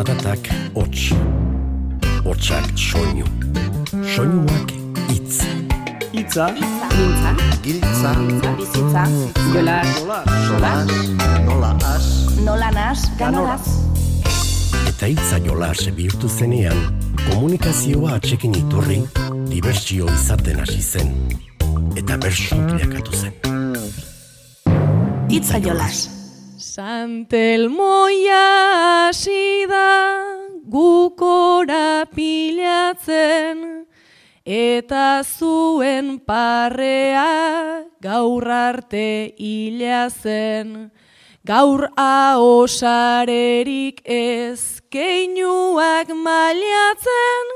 zaratak hots, hotsak soinu, soinuak itz. Itza, Mintza, Giltza, bizitza, jola, sola, nola as, nola nas, ganoraz. Eta hitza jolas bihurtu zenean, komunikazioa atxekin iturri, dibertsio izaten hasi zen. Eta bersu bilakatu zen. Itza jolas. Santelmoia hasi da gukora pilatzen eta zuen parrea gaur arte hila zen. Gaur ahosarerik ez keinuak mailatzen,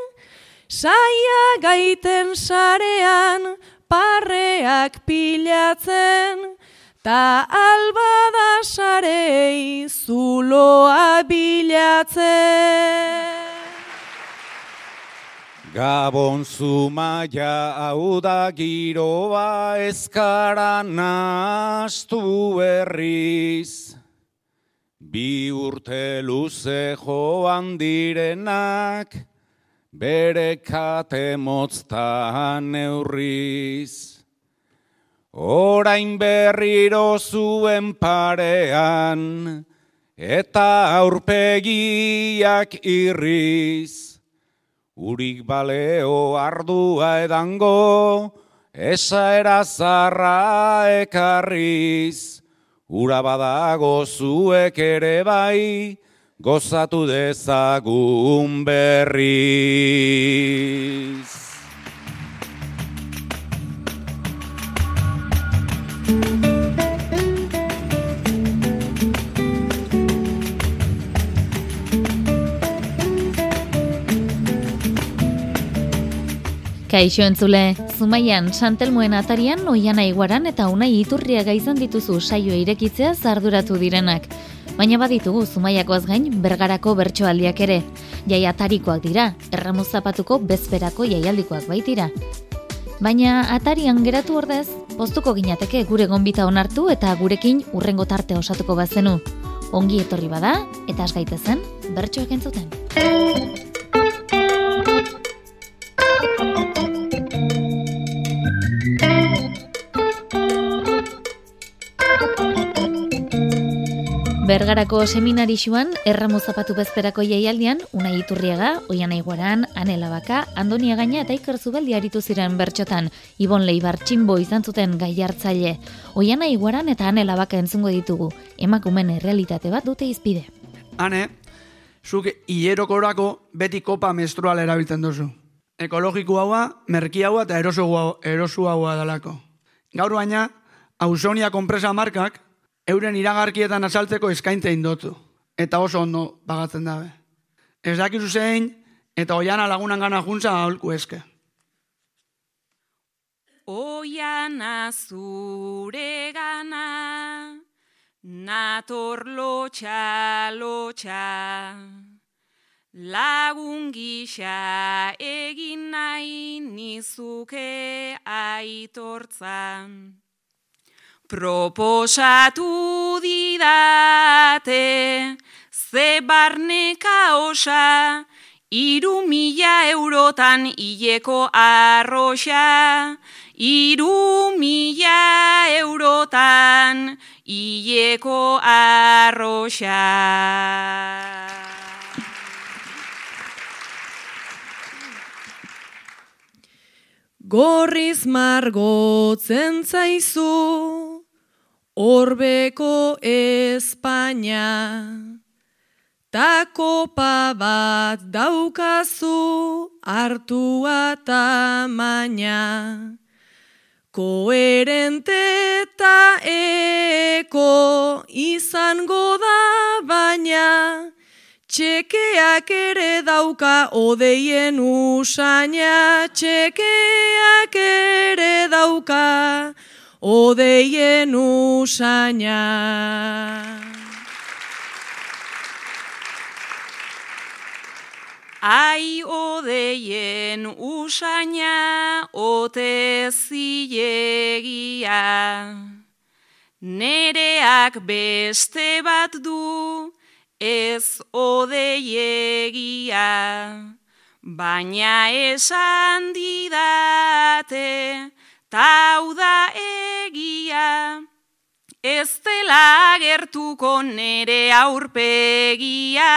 saia gaiten sarean parreak pilatzen, Ta albada sarei zuloa bilatzen. Gabon zumaia hau da giroa ezkara nastu berriz. Bi urte luze joan direnak, bere kate motztan neurriz. Orain berriro zuen parean, eta aurpegiak irriz. Urik baleo ardua edango, esaera zarra ekarriz. Ura badago zuek ere bai, gozatu dezagun berriz. Kaixo entzule, Zumaian, Santelmoen atarian, Oiana Iguaran eta Unai Iturriaga izan dituzu saio irekitzea zarduratu direnak. Baina baditugu Zumaiakoaz gain bergarako bertsoaldiak ere. Jai atarikoak dira, erramuz zapatuko bezperako jaialdikoak baitira. Baina atarian geratu ordez, postuko ginateke gure gonbita onartu eta gurekin urrengo tarte osatuko bazenu. Ongi etorri bada, eta asgaitezen, bertsoak entzuten. Bergarako seminarixuan, erramu zapatu bezperako jaialdian, Unai Iturriaga, Oiana Iguaran, Anela Baka, Andonia Gaina eta Iker Zubeldi aritu ziren bertxotan, Ibon Leibar txinbo izan zuten gai hartzaile. Oiana Iguaran eta Anela Baka entzungo ditugu, emakumen errealitate bat dute izpide. Hane, zuk hilerokorako beti kopa menstrual erabiltzen duzu. Ekologiko haua, merki haua eta erosu haua, erosu haua dalako. Gaur baina, Ausonia konpresa markak, euren iragarkietan asaltzeko eskaintza indotu. Eta oso ondo pagatzen dabe. Ez dakizu zein, eta oiana lagunan gana juntza aholku eske. Oiana zure gana, nator lotxa, lotxa. Lagun gisa egin nahi nizuke aitortzan. Proposatu didate, ze barneka osa, iru mila eurotan hileko arroxa, iru mila eurotan hileko arroxa. Gorriz margotzen zaizu, orbeko Espainia, ta kopa bat daukazu hartua tamaina. Koherente eta eko izango da baina, Txekeak ere dauka odeien usaina, txekeak ere dauka odeien usaina. Ai odeien usaina, ote zilegia. Nereak beste bat du, ez odeiegia, baina esan didate, tau da egia, ez dela gertuko nere aurpegia,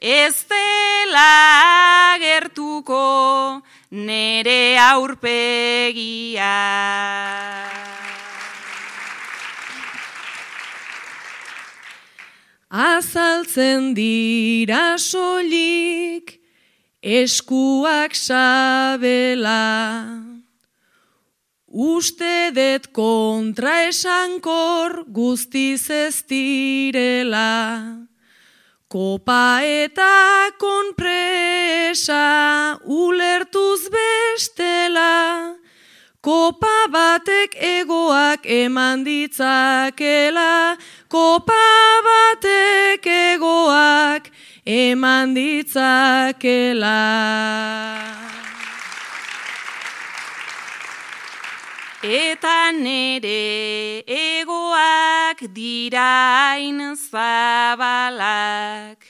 ez dela gertuko nere aurpegia. Azaltzen dira solik, eskuak sabela. Uste det kontra esankor guztiz ez direla. Kopa eta konpresa ulertuz bestela. Kopa batek egoak eman ditzakela, kopa batek egoak eman ditzakela. Eta nere egoak dirain zabalak,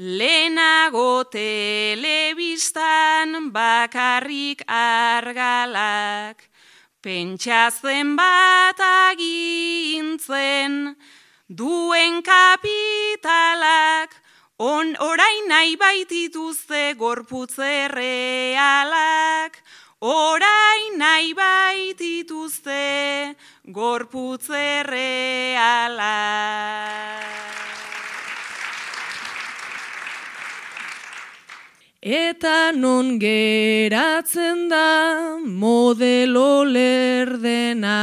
lehenago telebistan bakarrik argalak, pentsatzen bat agintzen, duen kapitalak, on orain nahi baitituzte gorputze realak, orain nahi baitituzte gorputze realak. Eta non geratzen da modelo lerdena.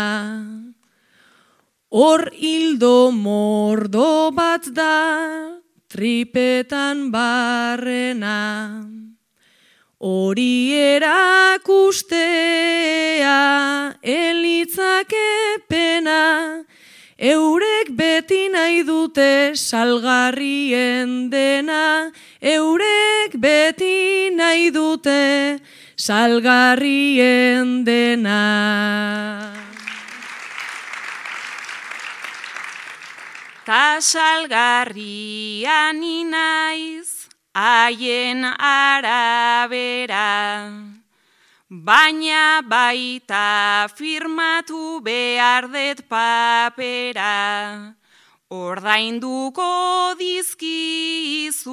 Hor hildo mordo bat da, tripetan barrena. Hori erakustea, elitzake pena, eurek beti nahi dute salgarrien dena, eurek beti nahi dute salgarrien dena. Ta salgarrian inaiz, haien arabera, baina baita firmatu behar det papera, ordainduko dizkizut,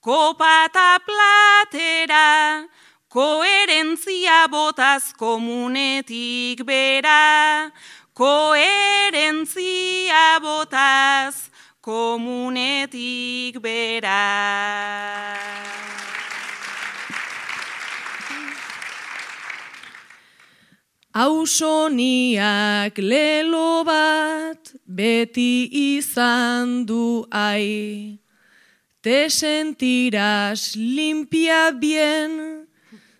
kopa eta platera, koherentzia botaz komunetik bera, koherentzia botaz komunetik bera. Ausoniak lelo bat beti izan du ai. Te sentiras limpia bien,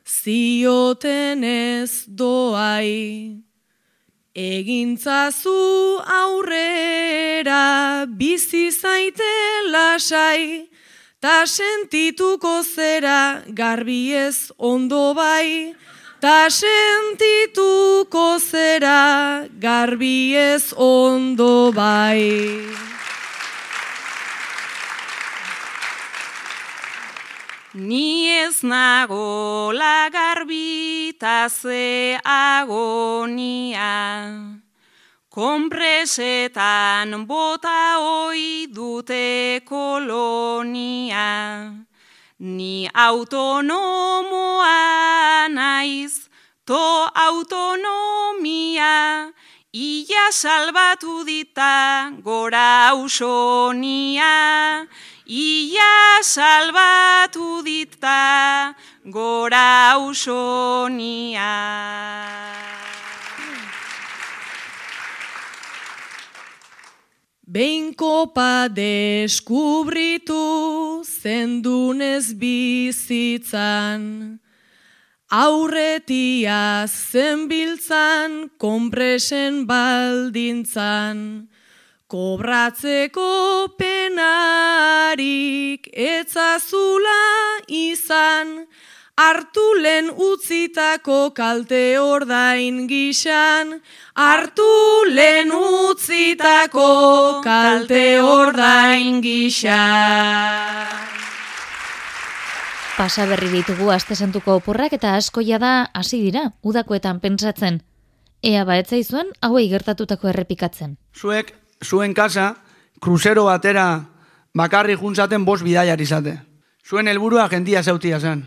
zioten ez doai. Egintzazu aurrera bizi zaite lasai, ta sentituko zera garbiez ondo bai, ta sentituko zera garbiez ondo bai. Ni ez nago lagarbi ze agonia, kompresetan bota hoi dute kolonia. Ni autonomoa naiz, to autonomia, ia salbatu dita gora ausonia. Ia salbatu dita gora usonia. Behin kopa deskubritu zendunez bizitzan, aurretia zenbiltzan kompresen baldintzan, Kobratzeko penarik etzazula izan, hartu len utzitako kalte ordain gixan, hartu len utzitako kalte ordain gixan. Pasa berri ditugu astesantuko oporrak eta askoia da hasi dira, udakoetan pentsatzen. Ea baetzaizuen hauei gertatutako errepikatzen. Zuek, zuen kasa, kruzero batera bakarri juntzaten bost bidaiar izate. Zuen helburua jendia zautia zen.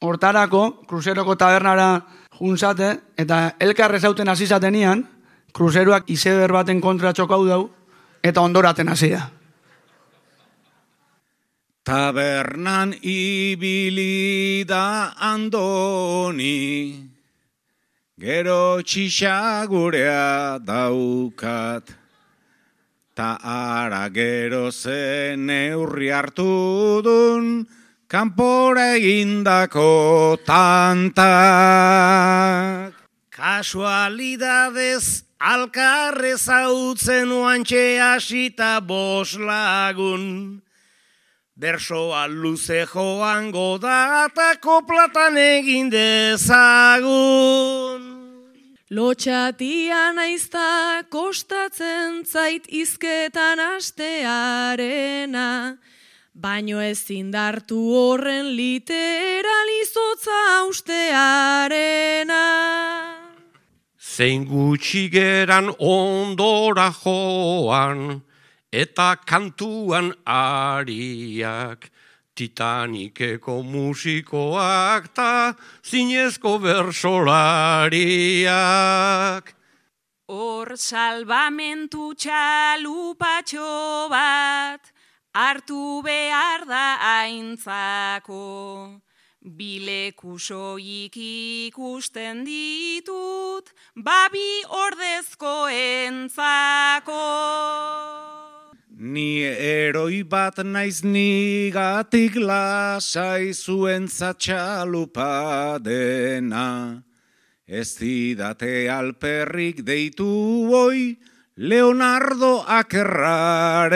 Hortarako, kruzeroko tabernara juntzate, eta elkarre zauten hasi zatenian, kruzeroak izeber baten kontra txokau dau, eta ondoraten hasia. Tabernan ibili da andoni, gero txixagurea daukat. Ta ara gero zen neurri hartu dun, kanpora egindako tantak. Kasualidadez alkarrez hautzen uantxe hasita bos lagun. Bersoa luze joango da eta koplatan egin dezagun. Lotxatia naizta kostatzen zait izketan astearena, baino ezin dartu horren literalizotza ustearena. Zein gutxi geran ondora joan, eta kantuan ariak, Titanikeko musikoak ta zinezko bersolariak. Hor salbamentu txalupatxo bat, hartu behar da aintzako. Bileku soik ikusten ditut, babi ordezko entzako. Ni eroi bat naiz nigatik lasai zuen zatxalupa dena. Ez didate alperrik deitu oi Leonardo akerrarena.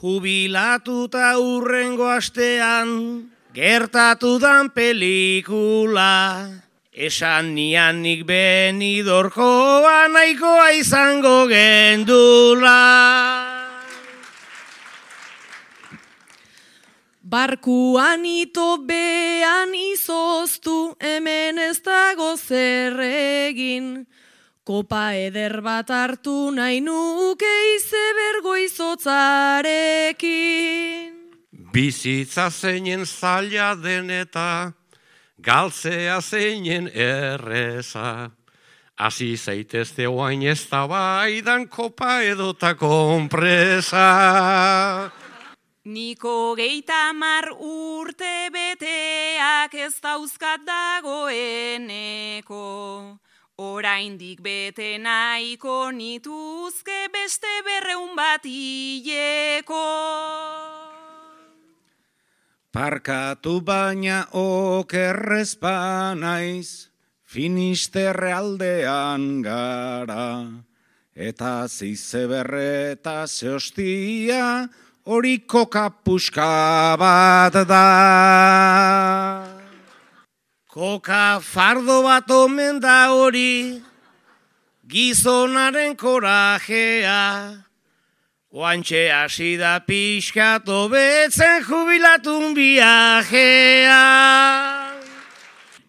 Jubilatuta urrengo astean, gertatu dan pelikula. Esan nian nik benidorkoa nahikoa izango gendula. Barkuan ito bean izoztu, hemen ez dago zer egin. Kopa eder bat hartu nahi nuke izebergo izotzarekin. Bizitza zeinen zaila den eta galtzea zeinen erreza. Hasi zaitezte oain ez da baidan kopa edota konpresa. Niko geita mar urte beteak ez dauzkat dagoeneko. Oraindik bete nahiko nituzke beste berreun bat hileko. Parkatu baina okerrezpa naiz, finisterre aldean gara. Eta zizeberre eta zehostia, hori kokapuska bat da. Koka fardo bat omen da hori, gizonaren korajea, Oantxe hasi da pixkatu betzen jubilatun viajea.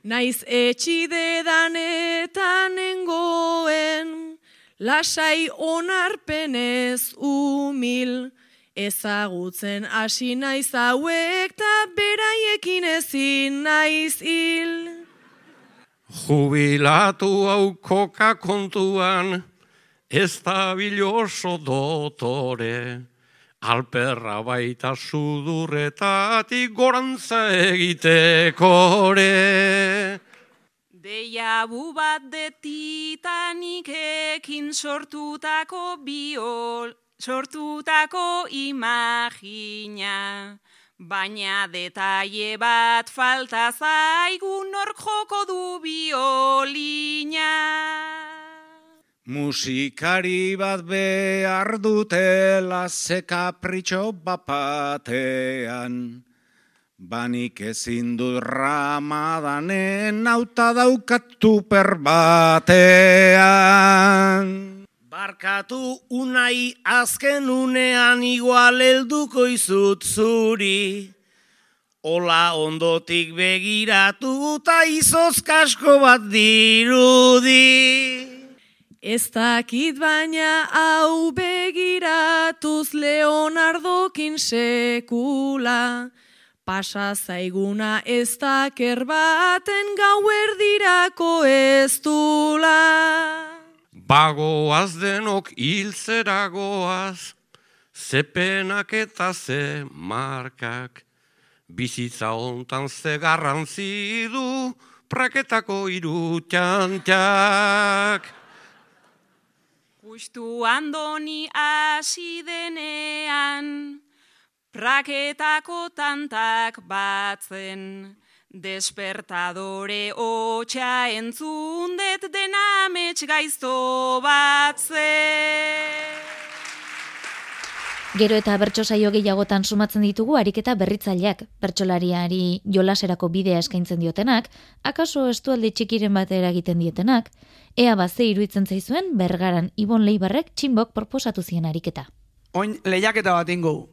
Naiz etxidedan eta nengoen, lasai onarpenez umil, ezagutzen hasi naiz hauek ta beraiekin ezin naiz hil. Jubilatu hau koka kontuan, ez da biloso dotore, alperra baita sudurretatik gorantza egitekore. Deiabu bat de titanikekin sortutako biol, sortutako imagina. Baina detaile bat falta zaigu nork joko du biolina. Musikari bat behar dutela ze kapritxo bapatean. Banik ezin du ramadanen auta daukat tuper batean. Barkatu unai azken unean igual helduko izut zuri. Ola ondotik begiratu eta izoz kasko bat dirudi. Ez dakit baina hau begiratuz Leonardokin sekula. Pasa zaiguna ez daker baten gau erdirako ez dula. Bagoaz denok hiltzeragoaz, zepenak eta ze markak. Bizitza hontan ze garrantzi du, praketako iru txantxak. Justu andoni hasi denean, praketako tantak batzen. Despertadore hotxa entzundet denamets gaizto batzen. Gero eta bertso saio gehiagotan sumatzen ditugu ariketa berritzaileak, bertsolariari jolaserako bidea eskaintzen diotenak, akaso estualde txikiren bat eragiten dietenak, ea baze iruditzen zaizuen bergaran Ibon Leibarrek txinbok proposatu zien ariketa. Oin lehiaketa bat ingo.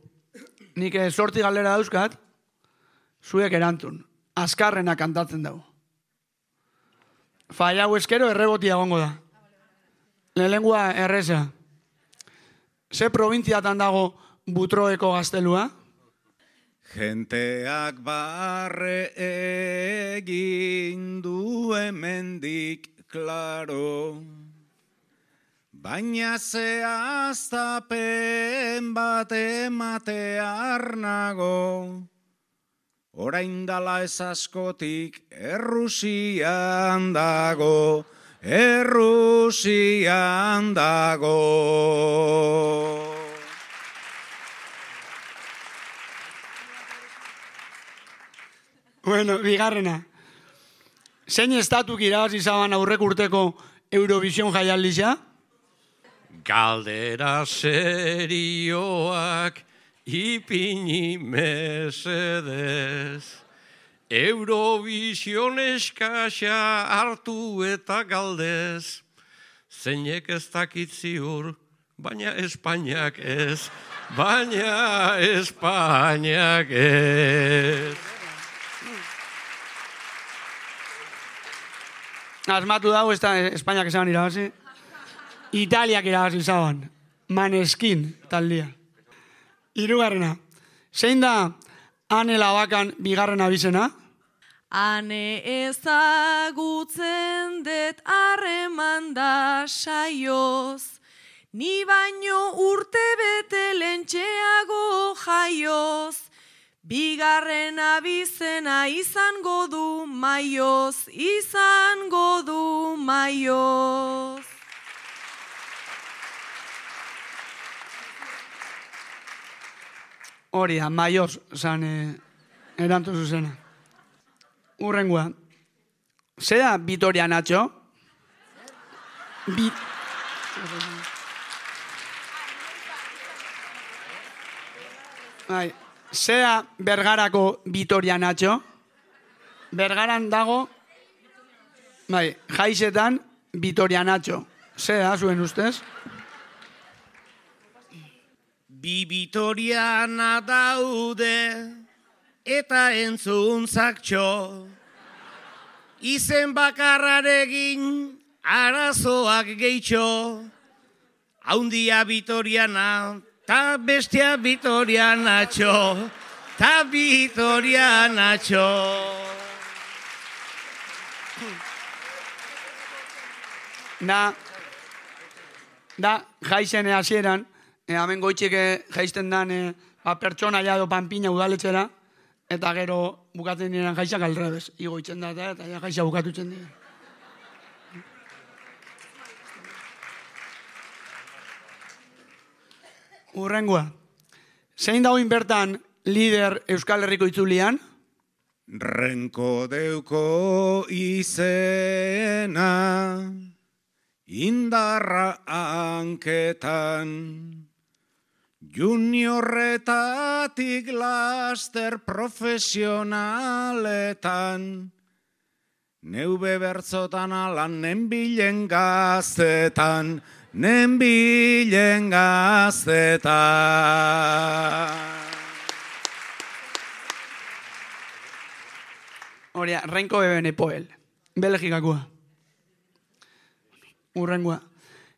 Nik eh, sorti galdera dauzkat, zuek erantzun. Azkarrena kantatzen dugu. Fai hau eskero errebotia gongo da. Lehenengua erreza. Ze provintziatan dago butroeko gaztelua? Genteak barre egin du hemendik klaro. Baina zehaztapen bat ematear nago. Orain dala ez askotik Errusian dago, Errusian dago. Bueno, bigarrena. Zein estatuk irabazi zaban aurrek urteko Eurovision jaialdisa? Galdera serioak ipini mesedez. Eurovision eskasa hartu eta galdez. Zeinek ez dakit ziur, baina Espainiak ez. Baina Espainiak ez. Asmatu dago ez da Espainiak esan irabazi. Italiak irabazi zaban. Maneskin taldia. Hirugarrena. Zein da ane labakan bigarren abizena? Ane ezagutzen det harreman da saioz, ni baino urte bete lentxeago jaioz, bigarren abizena izango du maioz, izango du maioz. Hori da, maioz, zan eh, erantu zuzena. Urrengua. Zeda Vitoria Nacho? Bi... Bai, zea Bergarako Vitoria Nacho? Bergaran dago, bai, jaizetan Vitoria Nacho. Zea, zuen ustez? Bi bitoriana daude eta entzuntzak txo. Izen bakarraregin arazoak gehitxo. Haundia bitoriana ta bestia bitoriana txo. Ta bitoriana txo. Da, da, jaizen hasieran, e, hemen goitxik eh, jaisten dan e, ba, pertsona jado panpina udaletxera, eta gero bukatzen diren jaizak alrebez. Igoitzen da, eta, eta ja, jaiza bukatutzen dira. Urrengua. Zein dagoin bertan lider Euskal Herriko itzulian? Renko deuko izena, indarra hanketan, Juniorretatik laster profesionaletan, neube bertzotan alan nenbilen gaztetan, nenbilen gaztetan. Horia, renko beben epoel. Belgikakoa. Urrengoa.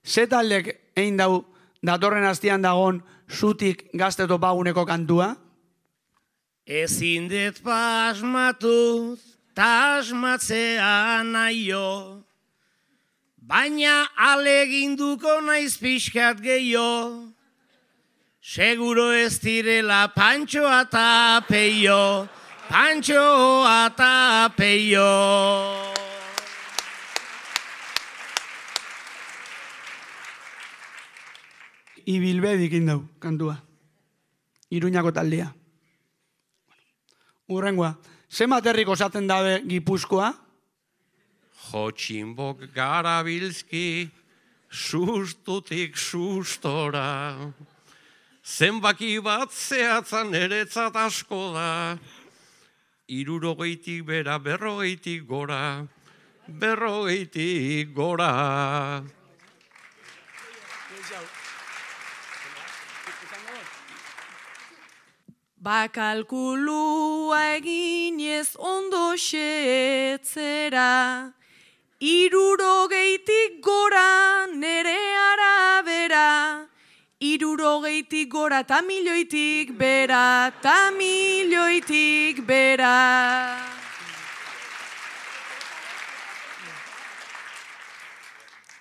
Ze taldek egin dau datorren hastian dagon zutik gazte topaguneko kantua? Ezin dut pasmatu, tasmatzea naio, baina aleginduko naiz pixkat gehiago. Seguro ez direla pantxoa eta peio, pantxoa eta peio. Ibilbedik indau kantua. Iruñako taldea. Urrengoa. Ze materrik osatzen dabe Gipuzkoa? Jotxinbok garabilzki, sustutik sustora. Zenbaki bat zehatzan eretzat asko da. Irurogeitik bera, berrogeitik gora, berrogeitik gora. Bakalkulua eginez ondo xetzera, irurogeitik gora nere arabera, irurogeitik gora ta milioitik bera, ta milioitik bera.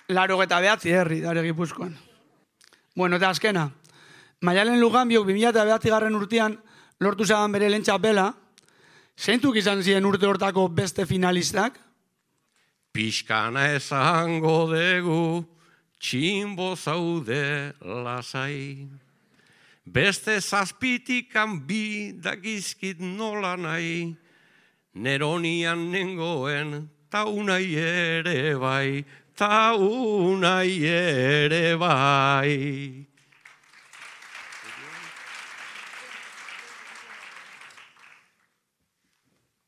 Laro eta behatzi herri, dare Gipuzkoan. Bueno, eta azkena. Maialen Luganbiok 2000 eta behatzi garren urtean lortu zagan bere lentsa bela. Zeintzuk izan ziren urte hortako beste finalistak? Pixkana esango dugu, txinbo zaude lasai. Beste zazpitikan bi dagizkit nola nahi, neronian nengoen taunai ere bai, taunai ere bai.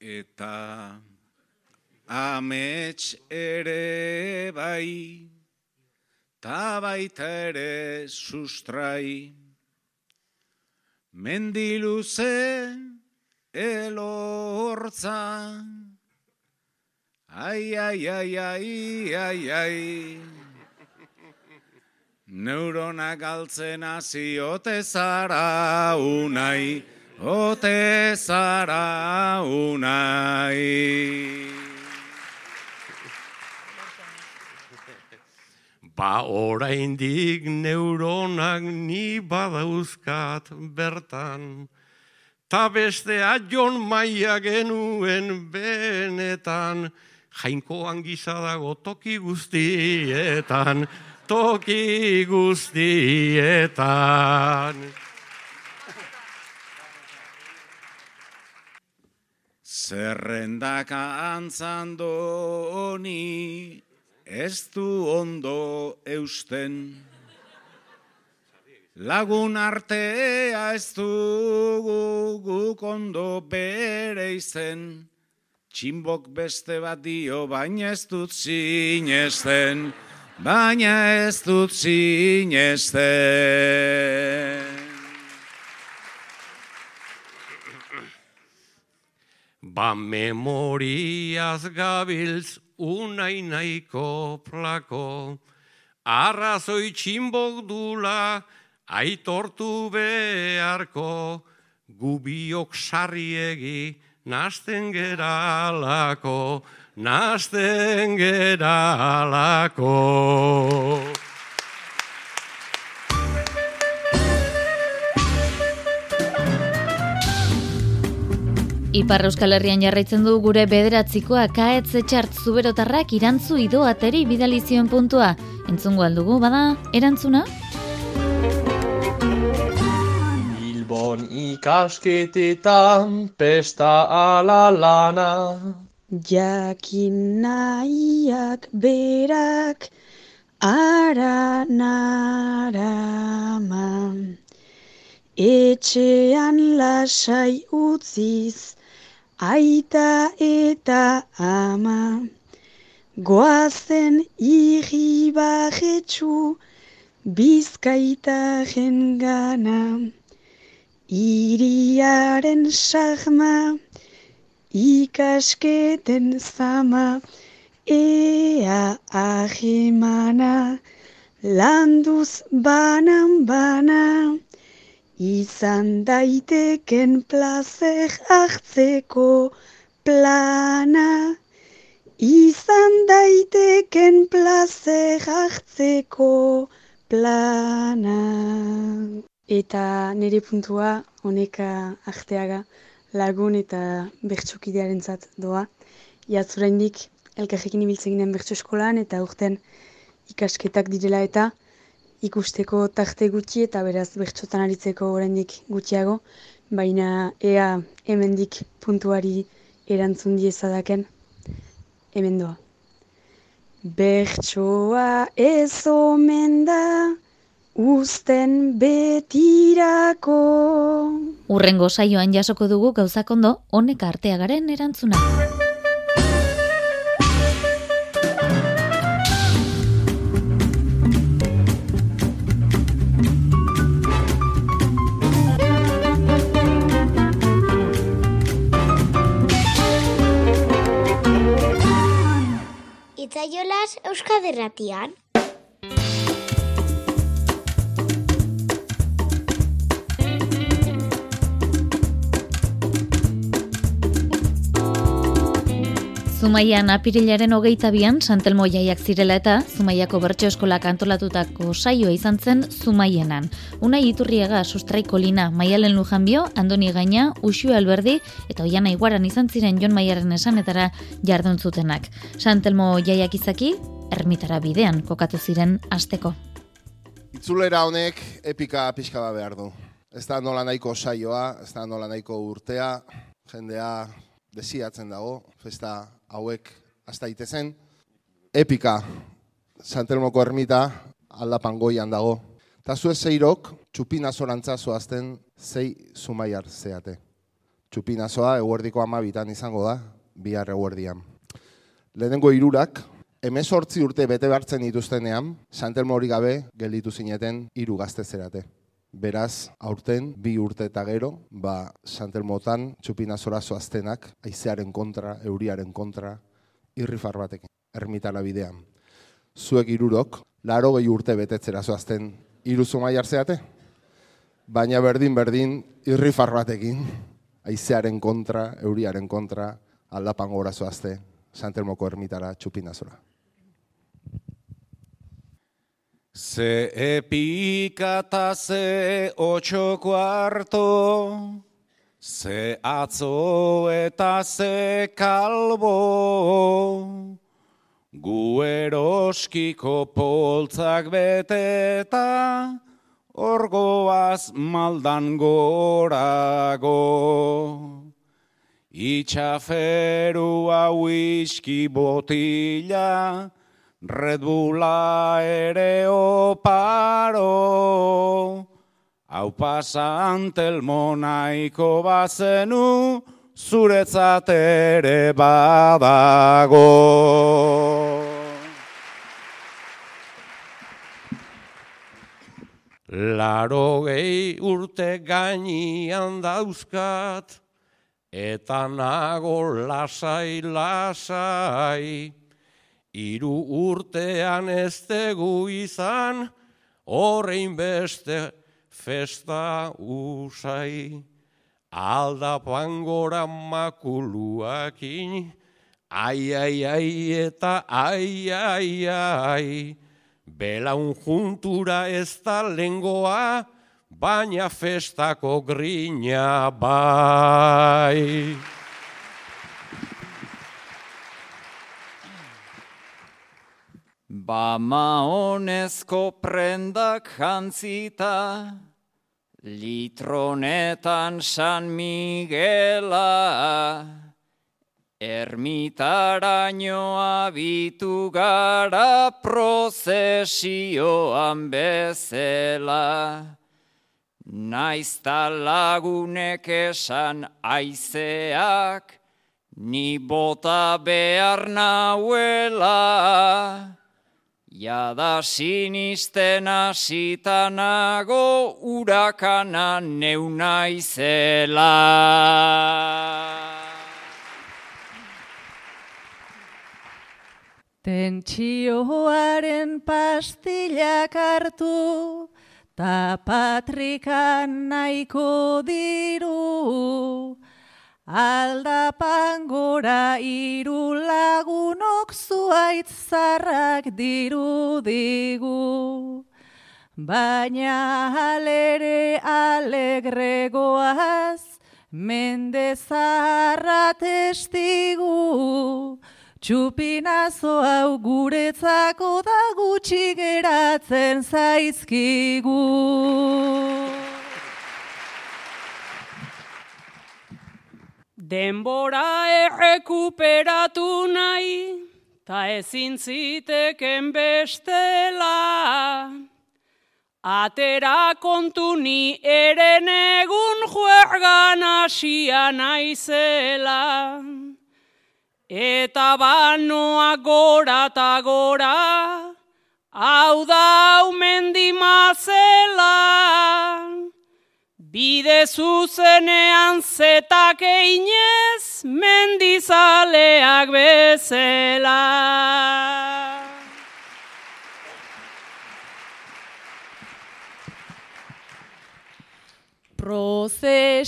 Eta amets ere bai, ta baita ere sustrai. Mendiluze elortza, ai, ai, ai, ai, ai, ai. Neurona galtzen hasi ote zara unai, ote zara unai. Ba oraindik neuronak ni badauzkat bertan, ta bestea jon maia genuen benetan, jainkoan gisa dago toki guztietan, toki guztietan. Zerrendaka antzandoni ez du ondo eusten. Lagun artea ez dugu guk ondo bere izen. Tximbok beste bat dio, baina ez dut sinesten, baina ez dut sinesten. Ba memoriaz gabiltz unai nahiko plako, arrazoi tximbok dula aitortu beharko, gubiok sarriegi nasten geralako, nasten geralako. Ipar Euskal Herrian jarraitzen du gure bederatzikoa kaetze txart zuberotarrak irantzu idoateri bidalizion puntua. Entzungo aldugu, bada, erantzuna? Bilbon ikasketetan pesta ala lana. Jakin nahiak berak ara naraman. etxean lasai utziz, aita eta ama. Goazen irribarretxu, bizkaitaren gana. Iriaren sarma, ikasketen zama, ea ahimana, landuz banan bana. Izan daiteken plazer hartzeko plana. Izan daiteken plazer hartzeko plana. Eta nire puntua honeka arteaga lagun eta bertsukidearen zat doa. Iatzuraindik elkarrekin ibiltzen ginen bertso eskolan eta urten ikasketak direla eta ikusteko tarte gutxi eta beraz bertsotan aritzeko oraindik gutxiago, baina ea hemendik puntuari erantzun diezadaken, hemen doa. Bertsoa ez omen da, usten betirako. Urrengo saioan jasoko dugu gauzakondo honek arteagaren erantzuna. Itzaiolas Euskaderratian. Zumaian apirilaren hogeita bian, Santelmo jaiak zirela eta Zumaiako bertso eskolak antolatutako saioa izan zen Zumaienan. Unai Iturriaga, Sustraiko Lina, Maialen Lujanbio, Andoni Gaina, Uxu Alberdi eta Oiana Iguaran izan ziren Jon Maiaren esanetara jardun zutenak. Santelmo jaiak izaki, ermitara bidean kokatu ziren asteko. Itzulera honek epika pixka bat behar du. Ez da nola nahiko saioa, ez da nola nahiko urtea, jendea desiatzen dago, festa hauek hasta itezen. Epika, Santelmoko ermita, aldapan goian dago. Ta zuen zeirok, txupina zorantza zoazten zei zumaiar zeate. Txupina zoa eguerdiko amabitan izango da, bihar eguerdian. Lehenengo irurak, emezortzi urte bete hartzen dituztenean, Santelmo hori gabe gelditu zineten hiru gazte zerate. Beraz, aurten, bi urte eta gero, ba, Santelmotan, txupina zora zoaztenak, aizearen kontra, euriaren kontra, irrifar batekin, ermitara bidean. Zuek irurok, laro gehi urte betetzera zoazten, iru zumai hartzeate? Baina berdin-berdin, irrifar batekin, aizearen kontra, euriaren kontra, aldapan gora zoazte, Santelmoko ermitara txupina Ze epika ta ze otxo kuarto, ze atzo eta ze kalbo, gu eroskiko poltzak beteta, orgoaz maldan gorago. Itxaferua whisky botila, Red Bulla ere oparo, hau pasantelmo nahiko bazenu, zuretzat ere badago. Laro gehi urte gainian dauzkat, eta nago lasai lasai. Iru urtean ez tegu izan, horrein beste festa usai. Aldapan gora makuluakin, ai, ai, ai, eta ai, ai, ai. Belaun juntura ez da lengoa, baina festako grina bai. Bama honezko prendak jantzita, litronetan San Miguela, ermitaraino abitu gara prozesioan bezela. naizta lagunek esan aizeak, ni bota behar nauela, jada sinisten asitanago urakana neuna izela. Tentsioaren pastillak hartu, ta patrikan nahiko diru. Aldapan gora iru lagunok zuaitz zarrak diru digu. Baina alere alegregoaz, mende zarra testigu. Txupinazo hau guretzako da gutxi geratzen zaizkigu. Denbora errekuperatu nahi, ta ezin ziteken bestela. Atera kontu ni eren egun juergan asia naizela. Eta banoa gora eta gora, hau da umendi mazela. Bide zuzenean zetak einez, mendizaleak bezela. Prozesioak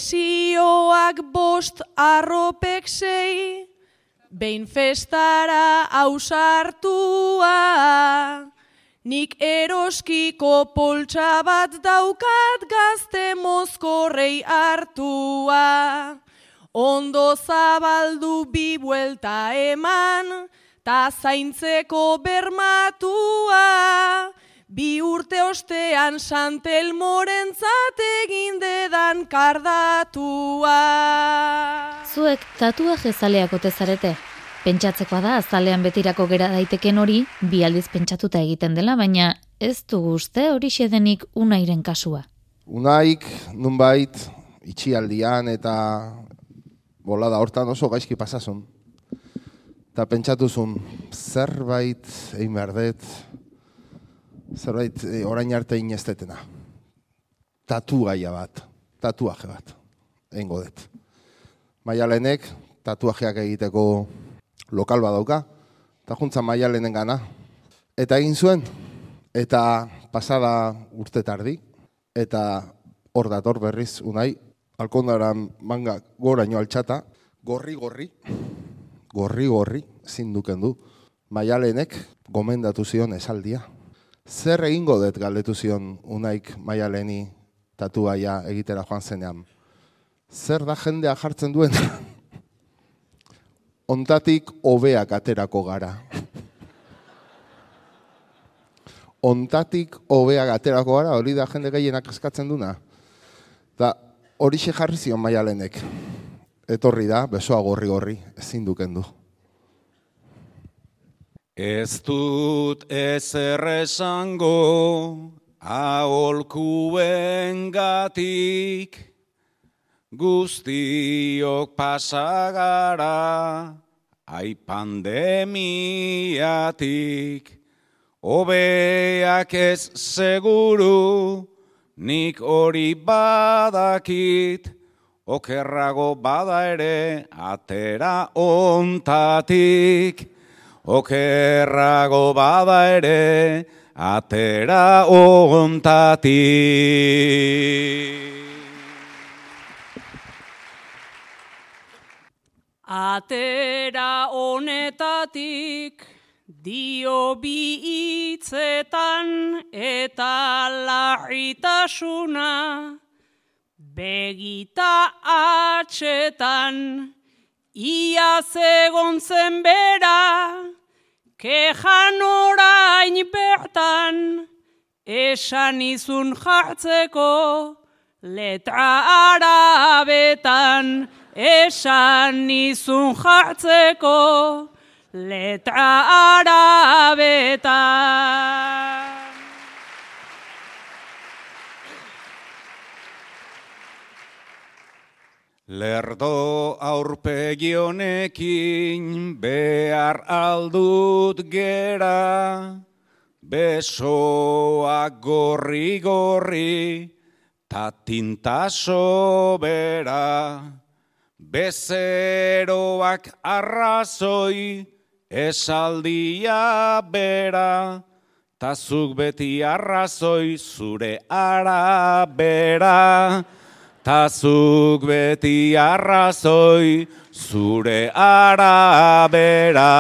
bost arropek sei, behin festara ausartua. Nik eroskiko poltsa bat daukat gazte mozkorrei hartua. Ondo zabaldu bi buelta eman, ta zaintzeko bermatua. Bi urte ostean santelmoren egin dedan kardatua. Zuek tatuaje zaleak ote zarete? Pentsatzekoa da azalean betirako gera daiteken hori bi aldiz pentsatuta egiten dela, baina ez du uste hori denik unairen kasua. Unaik, nunbait, itxialdian eta bolada hortan oso gaizki pasasun. Eta pentsatuzun, zerbait egin behar dut, zerbait e, orain arte inestetena. Tatu gaia bat, tatuaje bat, egingo dut. Maialenek, tatuajeak egiteko lokal badauka, eta juntza maialenen gana. Eta egin zuen, eta pasada urte tardi, eta hor dator berriz unai, alkondaran manga goraino altxata, gorri-gorri, gorri-gorri, zinduken du, maialenek gomendatu zion esaldia. Zer egingo dut galdetu zion unaik maialeni tatuaia egitera joan zenean. Zer da jendea jartzen duen? ontatik hobeak aterako gara. ontatik hobeak aterako gara, hori da jende gehienak eskatzen duna. Da, hori jarri zion maialenek. Etorri da, besoa gorri gorri, ezin duken du. Ez dut ezer esango aholkuen gatik, guztiok pasagara, ai pandemiatik, hobeak ez seguru, nik hori badakit, okerrago bada ere, atera ontatik, okerrago bada ere, atera ontatik. Atera honetatik dio bi hitzetan eta larritasuna begita atxetan. Ia zegon zen bera kejan orain bertan. Esan izun jartzeko letra arabetan esan nizun jartzeko letra arabeta. Lerdo aurpegionekin behar aldut gera, besoak gorri gorri, ta tinta sobera, bezeroak arrazoi, esaldia bera, ta zuk beti arrazoi zure arabera, ta zuk beti arrazoi zure arabera.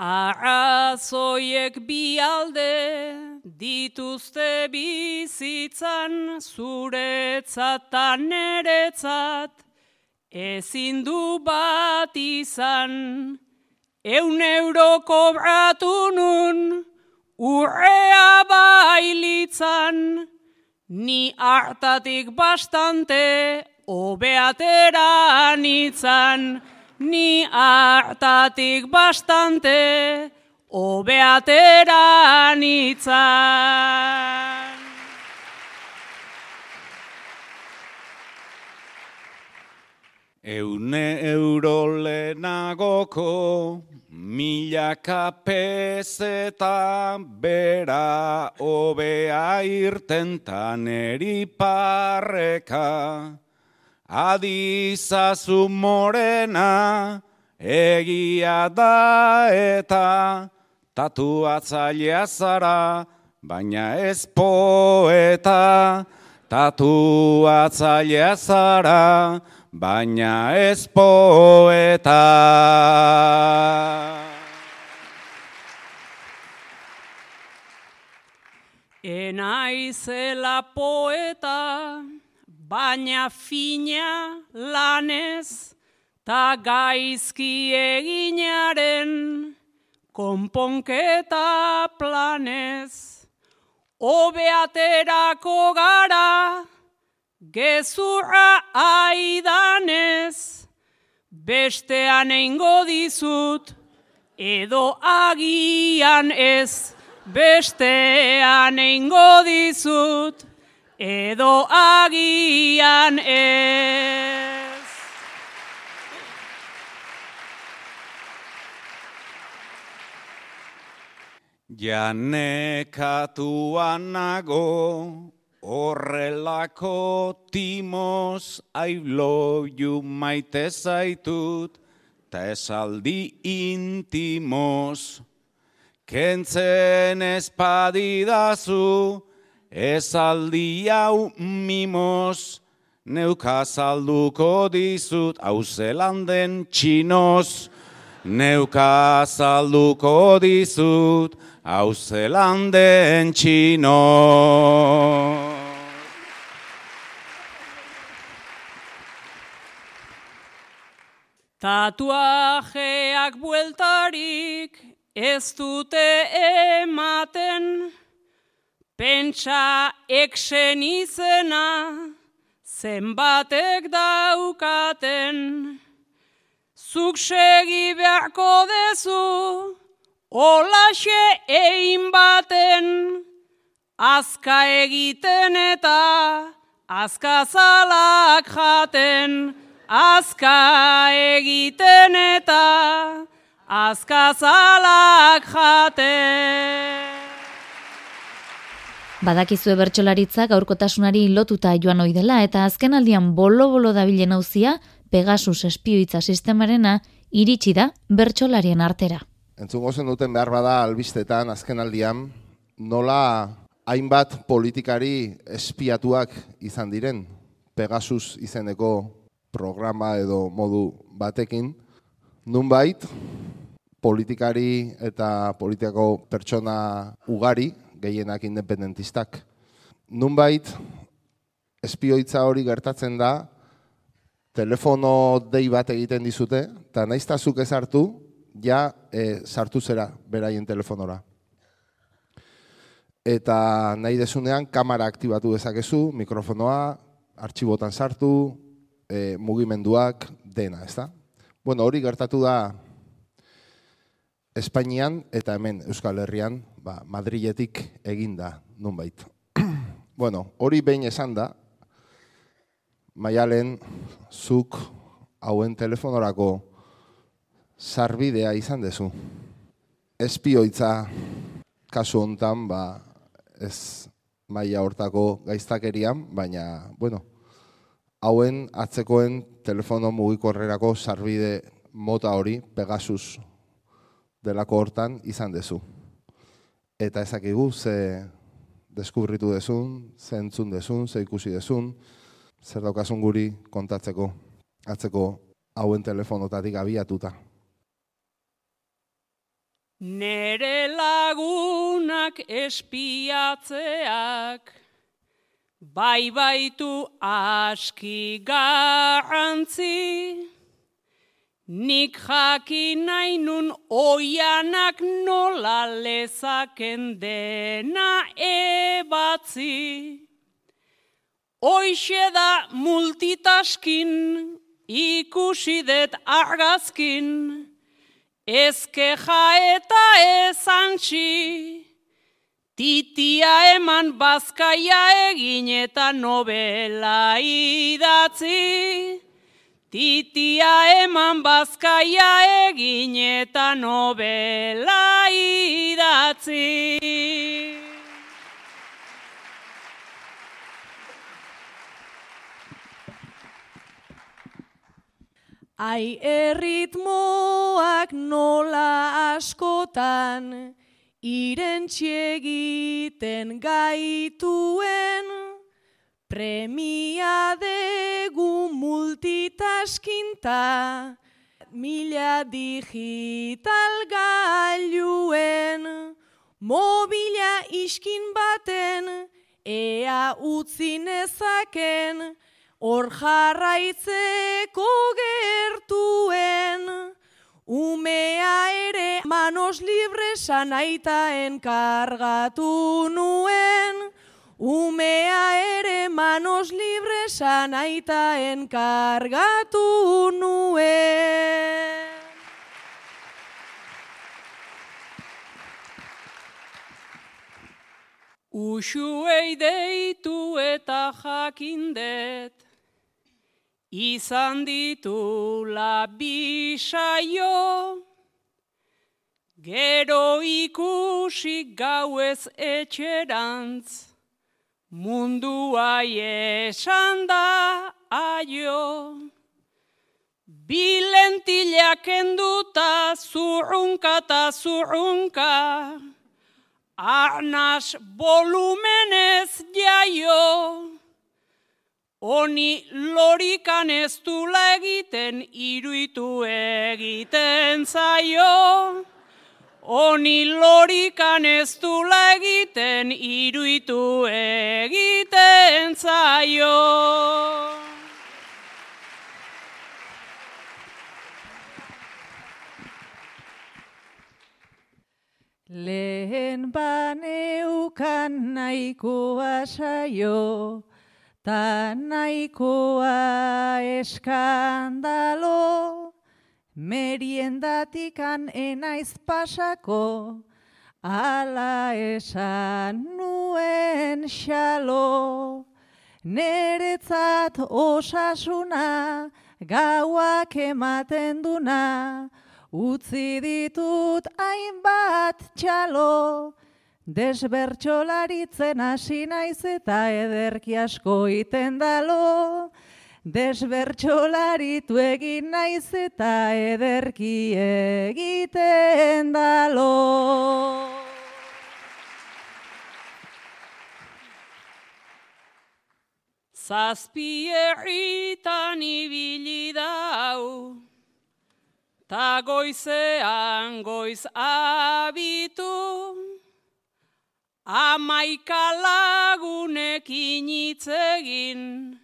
Arrazoiek bi alde dituzte bizitzan zuretzat neretzat ezin du bat izan. Eun euro kobratu nun urrea bailitzan. Ni hartatik bastante obeatera nitzan ni hartatik bastante obeatera nitzan. Eune euro lehenagoko milaka pezeta bera obea irtentan eriparreka. Adizazu morena egia da eta tatuatzailea zara, baina ez poeta. Tatuatzailea zara, baina ez poeta. Enaizela poeta, baina fina lanez, ta gaizki eginaren konponketa planez. Obeaterako gara, gezurra aidanez, bestean eingo dizut, edo agian ez, bestean eingo dizut, edo agian ez. Janekatuan nago horrelako timos I love you maite zaitut ta esaldi intimos. Kentzen espadidazu esaldi hau mimos. Neuka salduko dizut hau zelanden txinos neuka salduko dizut hau zelanden txinos Tatuajeak bueltarik ez dute ematen, pentsa eksen izena zenbatek daukaten. Zuk segi beharko dezu, olaxe egin baten, azka egiten eta azkazalak jaten, azka egiten eta azkazalak jaten. Badakizue bertsolaritzak gaurkotasunari lotuta joan ohi dela eta azkenaldian bolo-bolo dabilen auzia Pegasus espioitza sistemarena iritsi da bertsolarien artera. Entzungo zen duten behar bada albistetan azkenaldian nola hainbat politikari espiatuak izan diren Pegasus izeneko programa edo modu batekin nunbait politikari eta politikako pertsona ugari gehienak independentistak. Nunbait, espioitza hori gertatzen da, telefono dei bat egiten dizute, eta naiztazuk ez hartu, ja e, sartu zera beraien telefonora. Eta nahi desunean, kamera aktibatu dezakezu, mikrofonoa, artxibotan sartu, e, mugimenduak, dena, ez da? Bueno, hori gertatu da Espainian eta hemen Euskal Herrian, ba, Madriletik eginda nunbait. bueno, hori behin esan da, maialen zuk hauen telefonorako sarbidea izan dezu. Espioitza kasu hontan, ba, ez maila hortako gaiztakerian, baina, bueno, hauen atzekoen telefono mugikorrerako sarbide mota hori Pegasus delako hortan izan dezu. Eta ezakigu ze deskubritu dezun, ze entzun dezun, ze ikusi dezun, zer daukasun guri kontatzeko atzeko hauen telefonotatik abiatuta. Nere lagunak espiatzeak bai baitu aski garrantzi nik jakin nahi nun oianak nola lezaken dena ebatzi Hoixe da multitaskin ikusi det argazkin ezkeja eta ezantzi Titia eman bazkaia egin eta novela idatzi. Titia eman bazkaia egin eta novela idatzi. Ai erritmoak nola askotan, irentxiegiten gaituen, premia degu multitaskinta, mila digital gailuen, mobila iskin baten, ea utzi nezaken, hor jarraitzeko gertuen, umea ere manos libresan aita enkargatu nuen, umea ere manos libresan aita enkargatu nuen. Uxuei deitu eta jakindet, izan ditu labisaio, gero ikusi gauez etxerantz, mundua esan da aio. Bilentilak enduta zurrunka eta zurrunka, arnaz volumenez jaio. Oni lorikan ez dula egiten, iruitu egiten zaio. Oni lorikan ez dula egiten, iruitu egiten zaio. Lehen baneukan nahikoa saio, ta nahikoa eskandalo, meriendatikan enaiz pasako, ala esan nuen xalo. Neretzat osasuna, gauak ematen duna, utzi ditut hainbat txalo. Desbertxolaritzen hasi naiz eta ederki asko iten dalo. Desbertxolaritu egin naiz eta ederki egiten dalo. Zazpi erritan ibili dau, ta goizean goiz abitu, amaika lagunekin itzegin,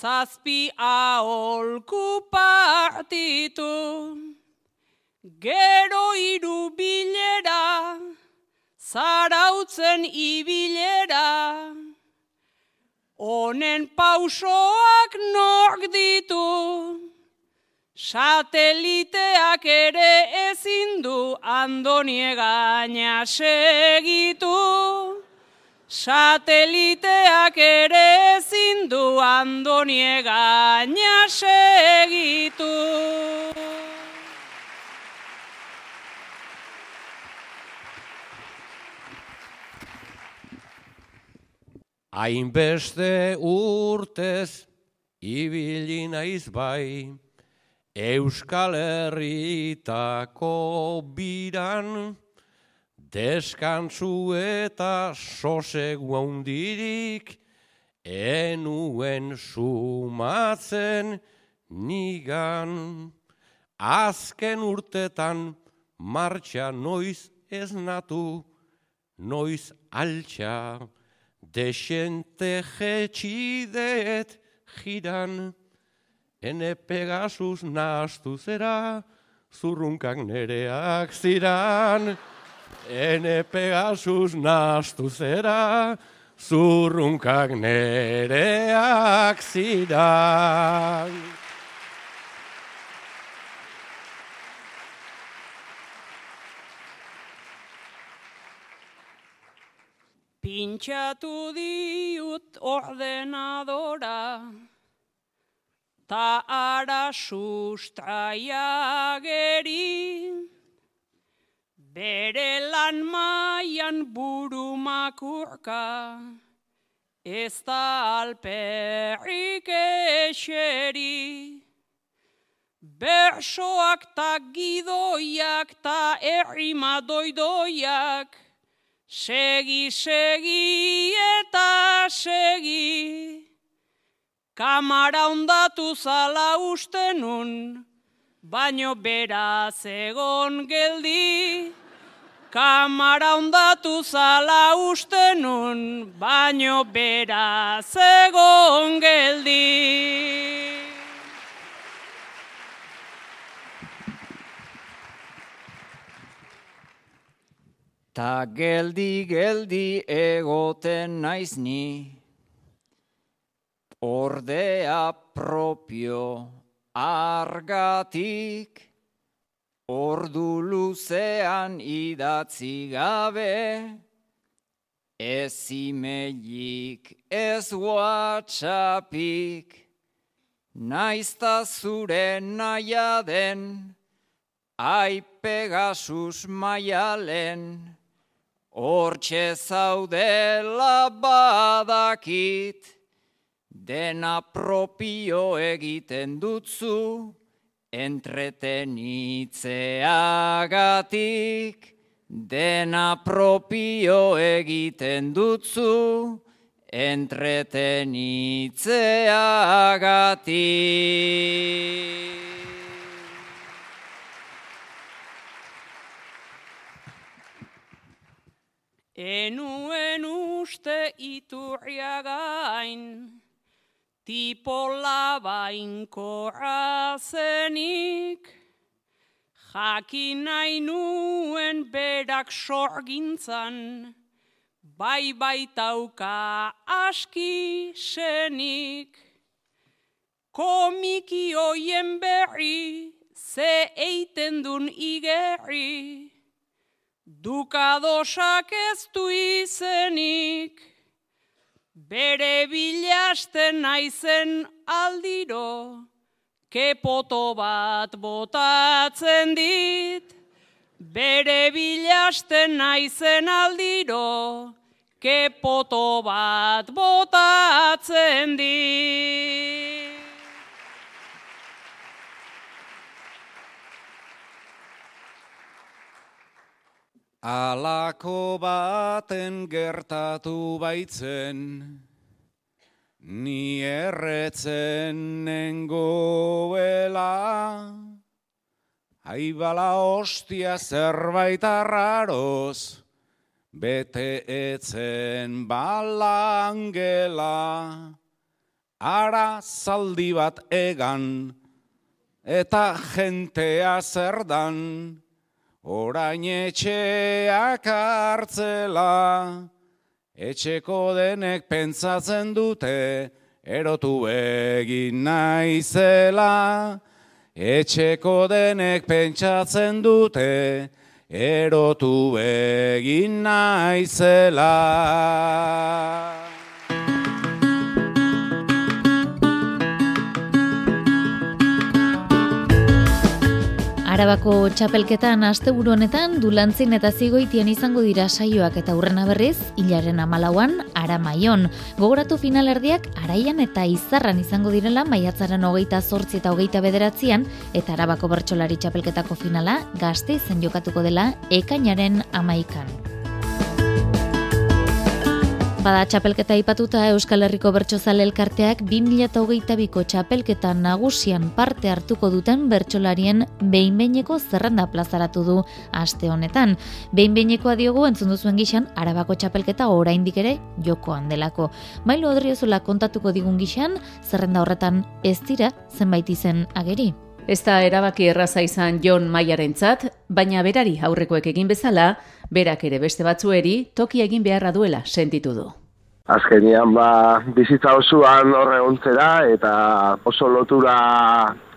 zazpi aholku partitu, gero iru bilera, zarautzen ibilera, honen pausoak nork ditu, Sateliteak ere ezin du andonie gaina segitu. Sateliteak ere ezin du andonie gaina segitu. Hainbeste urtez ibili naiz bai, Euskal Herritako biran, deskantzu eta sosegu handirik, enuen sumatzen nigan. Azken urtetan martxa noiz ez natu, noiz altxa, desente jetxideet jiran, ene Pegasus nastu zera, zurrunkak nereak ziran. Ene Pegasus nastu zera, zurrunkak nereak ziran. Pintxatu diut ordenadora, ta ara sustraia geri, bere lan maian buru makurka, ez da alperrik eseri. Bersoak ta gidoiak ta errima doidoiak, Segi, segi eta segi, kamara ondatu zala ustenun, baino beraz egon geldi. Kamara ondatu zala ustenun, baino beraz egon geldi. Ta geldi geldi egoten naiz ni, ordea propio argatik, ordu luzean idatzi gabe, ez imeilik ez whatsappik, naizta zure naia den, ai Pegasus maialen, Hortxe zaudela badakit, dena propio egiten dutzu, entretenitzeagatik, dena propio egiten dutzu, entretenitzeagatik. Enuen uste iturria gain, tipo labainkorra zenik, jakin nahi nuen berak sorgintzan, bai baitauka aski senik. Komiki hoien berri, ze eiten dun igerri, Dukadosak ez du izenik, bere bilasten naizen aldiro, kepoto bat botatzen dit. Bere bilasten naizen aldiro, kepoto bat botatzen dit. Alako baten gertatu baitzen, ni erretzen nengoela, aibala ostia zerbait arraroz, bete etzen balangela, ara zaldi bat egan, eta jentea zerdan, Orain etxeak hartzela, etxeko denek pentsatzen dute, erotu egin naizela. etxeko denek pentsatzen dute, erotu egin naizela. Arabako txapelketan asteburu honetan dulantzin eta zigoitian izango dira saioak eta urrena berriz, hilaren amalauan, aramaion. Gogoratu finalerdiak araian eta izarran izango direla maiatzaren hogeita zortzi eta hogeita bederatzean, eta Arabako bertsolari txapelketako finala gazte izen jokatuko dela ekainaren amaikan. Bada txapelketa ipatuta Euskal Herriko Bertsozale elkarteak 2022ko txapelketa nagusian parte hartuko duten bertsolarien behinbeineko zerrenda plazaratu du aste honetan. Behinbeinekoa diogu entzun duzuen gixan Arabako txapelketa oraindik ere jokoan delako. Mailo Odriozola kontatuko digun gixan zerrenda horretan ez dira zenbait izen ageri. Ez da erabaki erraza izan Jon Maiarentzat, baina berari aurrekoek egin bezala, berak ere beste batzueri toki egin beharra duela sentitu du. Azkenian ba, bizitza osoan horre ontzera eta oso lotura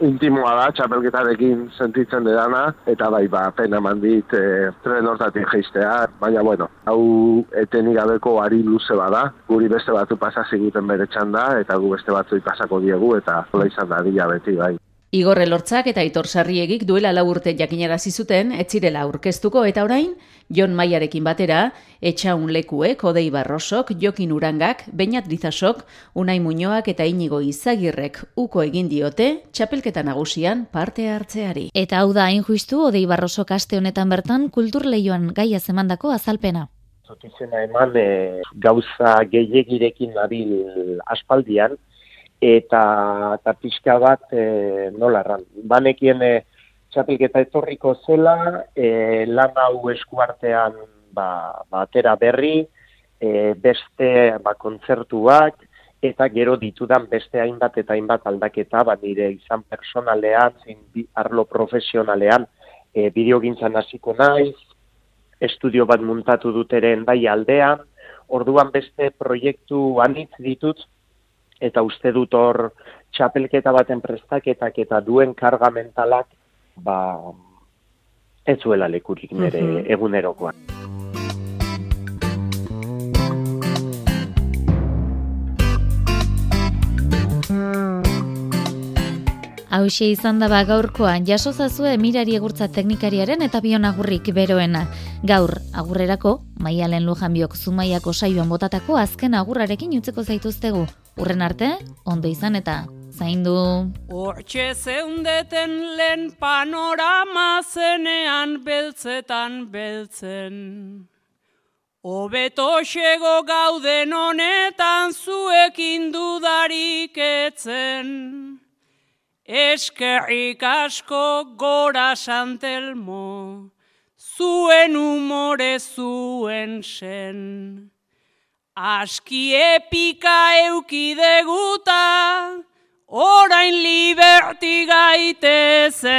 intimoa da txapelketarekin sentitzen dedana eta bai ba, pena mandit e, tren hortatik geistea, baina bueno, hau etenik gabeko ari luze bada, guri beste batzu pasaziguten bere txanda eta gu beste batzu pasako diegu eta hola izan da dila beti bai. Igor Elortzak eta Aitor Sarriegik duela lau urte jakinarazi zuten etzirela aurkeztuko eta orain Jon Maiarekin batera Etxaun Lekuek, Odei Barrosok, Jokin Urangak, Beñat Dizasok, Unai Muñoak eta Inigo Izagirrek uko egin diote txapelketa nagusian parte hartzeari. Eta hau da hain justu Odei Barrosok aste honetan bertan kultur leioan gaia zemandako azalpena. Zotizena eman e, gauza gehiagirekin nabil aspaldian, eta eta pixka bat e, nola erran. Banekien e, txapelketa etorriko zela, e, lan hau eskuartean ba, batera berri, e, beste ba, kontzertuak, eta gero ditudan beste hainbat eta hainbat aldaketa, ba, nire izan personalean, zin arlo profesionalean, e, bideogintzan hasiko naiz, estudio bat muntatu duteren bai aldean, orduan beste proiektu anitz ditut, eta uste dut hor txapelketa baten prestaketak eta duen karga mentalak ba ez zuela lekurik nire mm egunerokoan. Hauxe izan da ba gaurkoan jaso zazue mirari egurtza teknikariaren eta bion agurrik beroena. Gaur, agurrerako, maialen lujan biok zumaiako saioan botatako azken agurrarekin utzeko zaituztegu. Urren arte, ondo izan eta zaindu. Hortxe zeundeten lehen panorama zenean beltzetan beltzen. Obeto xego gauden honetan zuekin dudarik etzen. Eskerrik asko gora santelmo, zuen umore zuen sen. Aski epika eukideguta, orain liberti gaitezen.